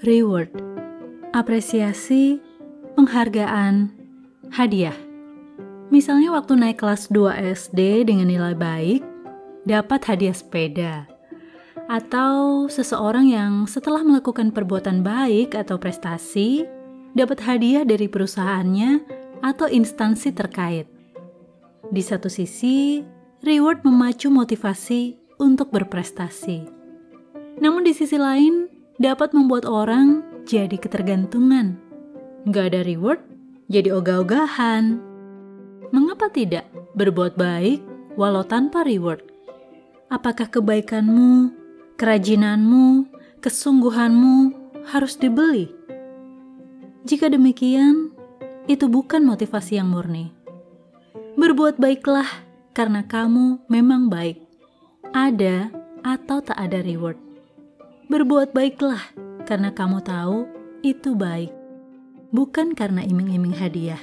reward, apresiasi, penghargaan, hadiah. Misalnya waktu naik kelas 2 SD dengan nilai baik, dapat hadiah sepeda. Atau seseorang yang setelah melakukan perbuatan baik atau prestasi, dapat hadiah dari perusahaannya atau instansi terkait. Di satu sisi, reward memacu motivasi untuk berprestasi. Namun di sisi lain, dapat membuat orang jadi ketergantungan. Gak ada reward, jadi ogah-ogahan. Mengapa tidak berbuat baik walau tanpa reward? Apakah kebaikanmu, kerajinanmu, kesungguhanmu harus dibeli? Jika demikian, itu bukan motivasi yang murni. Berbuat baiklah karena kamu memang baik. Ada atau tak ada reward. Berbuat baiklah karena kamu tahu itu baik, bukan karena iming-iming hadiah.